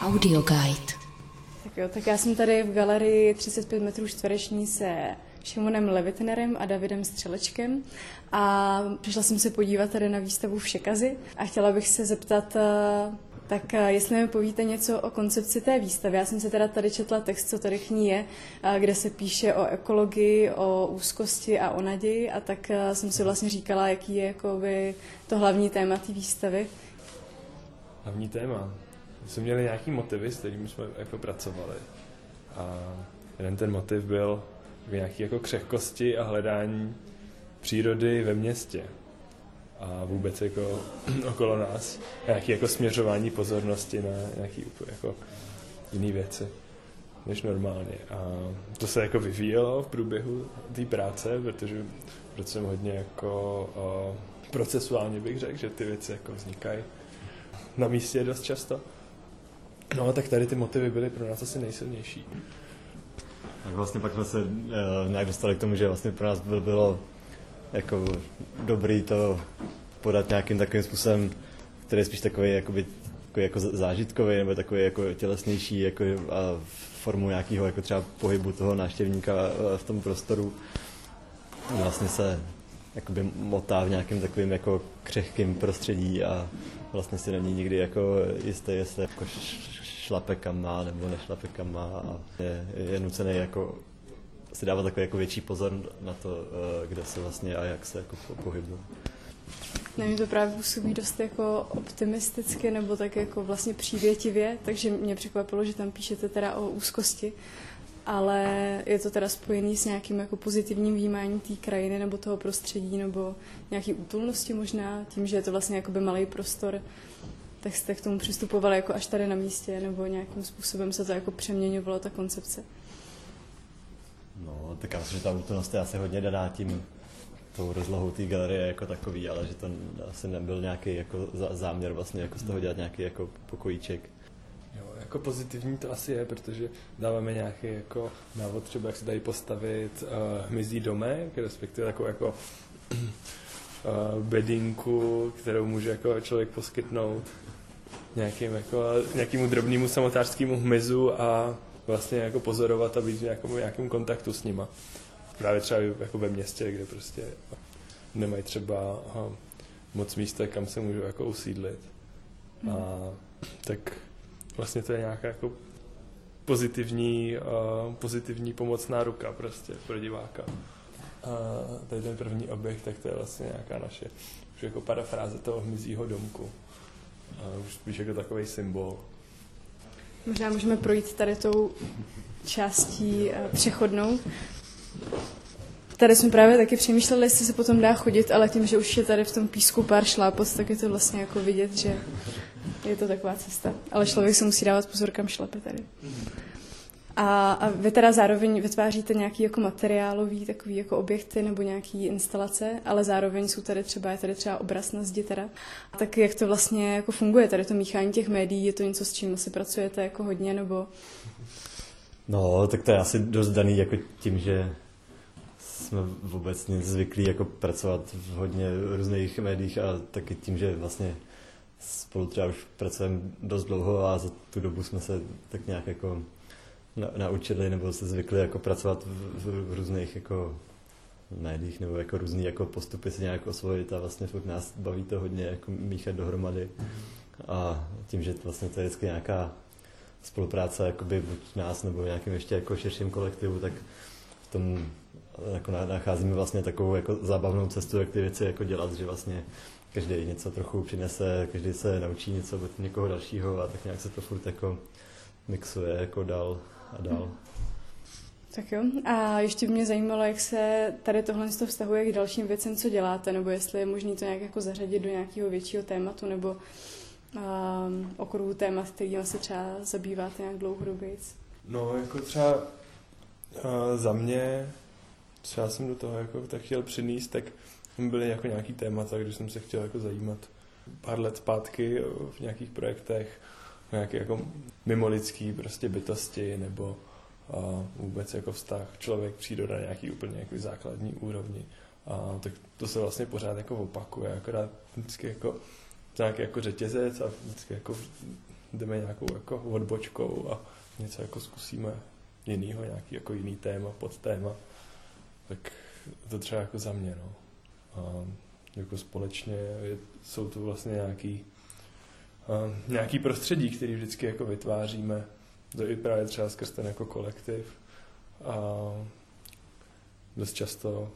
Audio Guide. Tak jo, tak já jsem tady v galerii 35 metrů čtvereční se Šimonem Levitnerem a Davidem Střelečkem a přišla jsem se podívat tady na výstavu Všekazy a chtěla bych se zeptat, eh, tak eh, jestli mi povíte něco o koncepci té výstavy. Já jsem se teda tady četla text, co tady k ní je, eh, kde se píše o ekologii, o úzkosti a o naději a tak jsem si vlastně říkala, jaký je jakoby, to hlavní téma té výstavy. Hlavní téma? Jsme měli nějaký motivy, s kterými jsme jako pracovali. A jeden ten motiv byl nějaký jako křehkosti a hledání přírody ve městě a vůbec jako okolo nás. Nějaký jako směřování pozornosti na nějaký jako jiné věci než normálně. A to se jako vyvíjelo v průběhu té práce, protože proto jsem hodně jako o, procesuálně bych řekl, že ty věci jako vznikají na místě dost často. No, tak tady ty motivy byly pro nás asi nejsilnější. Tak vlastně pak jsme se uh, nějak dostali k tomu, že vlastně pro nás byl, bylo jako dobrý to podat nějakým takovým způsobem, který je spíš takový, jakoby, takový jako zážitkový nebo takový jako tělesnější jako a formu nějakého jako třeba pohybu toho návštěvníka eh, v tom prostoru. Vlastně se jakoby motá v nějakém takovým jako křehkým prostředí a vlastně si není nikdy jako jistý, jestli jako šlape kam má nebo nešlape kam má a je, je nucený jako si dávat takový jako větší pozor na to, eh, kde se vlastně a jak se jako pohybuje. Nevím, to právě působí dost jako optimisticky nebo tak jako vlastně přívětivě, takže mě překvapilo, že tam píšete teda o úzkosti, ale je to teda spojený s nějakým jako pozitivním vnímáním té krajiny nebo toho prostředí nebo nějaký útulnosti možná, tím, že je to vlastně jakoby malý prostor, tak jste k tomu přistupovali jako až tady na místě, nebo nějakým způsobem se to jako přeměňovalo, ta koncepce? No, tak já myslím, že ta útulnost je asi hodně daná tím, tou rozlohou té galerie jako takový, ale že to asi nebyl nějaký jako záměr vlastně jako z toho dělat nějaký jako pokojíček. Jako pozitivní to asi je, protože dáváme nějaký jako návod třeba, jak se tady postavit uh, hmyzí domek, respektive takovou jako uh, bedinku, kterou může jako člověk poskytnout nějakým, jako, nějakému drobnému samotářskému hmyzu a vlastně jako pozorovat a být v nějakém, nějakém kontaktu s nima. Právě třeba jako ve městě, kde prostě nemají třeba aha, moc místa, kam se můžou jako usídlit. Hmm. A tak vlastně to je nějaká jako pozitivní, uh, pozitivní pomocná ruka prostě pro diváka. A tady ten první objekt, tak to je vlastně nějaká naše už jako parafráze toho hmyzího domku už spíš jako takový symbol. Možná můžeme projít tady tou částí eh, přechodnou. Tady jsme právě taky přemýšleli, jestli se potom dá chodit, ale tím, že už je tady v tom písku pár šlápot, tak je to vlastně jako vidět, že je to taková cesta. Ale člověk se musí dávat pozor, kam šlape tady. A, a vy teda zároveň vytváříte nějaký jako materiálový takový jako objekty nebo nějaký instalace, ale zároveň jsou tady třeba, je tady třeba obraz na zdi teda. Tak jak to vlastně jako funguje, tady to míchání těch médií, je to něco, s čím asi pracujete jako hodně, nebo... No, tak to je asi dost daný jako tím, že jsme vůbec zvyklí jako pracovat v hodně různých médiích a taky tím, že vlastně spolu třeba už pracujeme dost dlouho a za tu dobu jsme se tak nějak jako na, naučili nebo se zvykli jako pracovat v, v, v různých jako médiích nebo jako různý jako postupy se nějak osvojit a vlastně fakt nás baví to hodně jako míchat dohromady. A tím, že vlastně to je vždycky nějaká spolupráce jakoby buď nás nebo nějakým ještě jako širším kolektivu, tak v tom jako nacházíme vlastně takovou jako zábavnou cestu, jak ty věci jako dělat, že vlastně každý něco trochu přinese, každý se naučí něco od někoho dalšího a tak nějak se to furt jako mixuje jako dál a dál. Tak jo. A ještě mě zajímalo, jak se tady tohle to vztahuje k dalším věcem, co děláte, nebo jestli je možné to nějak jako zařadit do nějakého většího tématu, nebo um, okruhu témat, kterým se třeba zabýváte nějak dlouhodobě. No, jako třeba uh, za mě, třeba jsem do toho jako tak chtěl přinést, tak byly jako nějaký témata, když jsem se chtěl jako zajímat pár let zpátky v nějakých projektech, nějaké jako mimolidský prostě bytosti nebo a vůbec jako vztah člověk příroda nějaký úplně jako základní úrovni. A tak to se vlastně pořád jako opakuje, akorát vždycky jako nějaký jako řetězec a vždycky jako jdeme nějakou jako odbočkou a něco jako zkusíme jinýho, nějaký jako jiný téma, pod téma, tak to třeba jako za mě, no. A jako společně je, jsou to vlastně nějaký, a, nějaký prostředí, který vždycky jako vytváříme, to i právě třeba skrz ten jako kolektiv. A dost často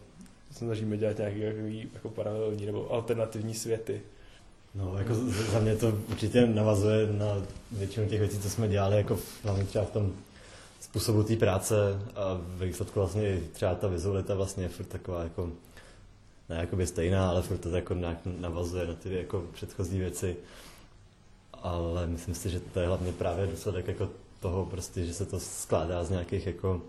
snažíme dělat nějaké jako, jako paralelní nebo alternativní světy. No, jako za mě to určitě navazuje na většinu těch věcí, co jsme dělali, jako hlavně třeba v tom způsobu té práce a ve výsledku vlastně třeba ta vizualita vlastně je furt taková jako ne jakoby stejná, ale furt to jako nějak navazuje na ty jako předchozí věci. Ale myslím si, že to je hlavně právě důsledek jako toho prostě, že se to skládá z nějakých jako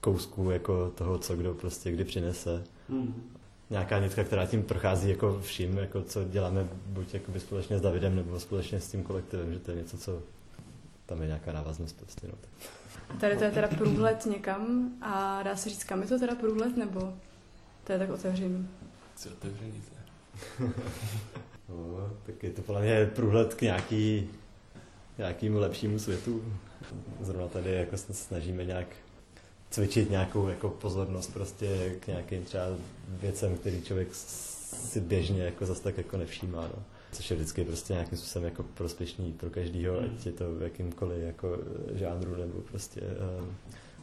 kousků jako toho, co kdo prostě kdy přinese. Mm. Nějaká nitka, která tím prochází jako vším, jako co děláme buď jakoby společně s Davidem nebo společně s tím kolektivem, že to je něco, co tam je nějaká návaznost prostě. No. Tady to je teda průhled někam a dá se říct, kam je to teda průhled, nebo to je tak otevřený? Co otevřený to no, tak je to podle mě průhled k nějaký, nějakému lepšímu světu. Zrovna tady jako se snažíme nějak cvičit nějakou jako pozornost prostě k nějakým třeba věcem, který člověk si běžně jako zase tak jako nevšímá. No. Což je vždycky prostě nějakým způsobem jako prospěšný pro každýho, mm. ať je to v jakýmkoliv jako žánru nebo prostě uh,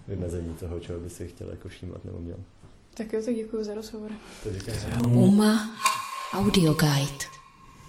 vymezení toho, čeho by si chtěl jako všímat nebo měl. Tak jo, tak děkuji za rozhovor. Uma Audio Guide.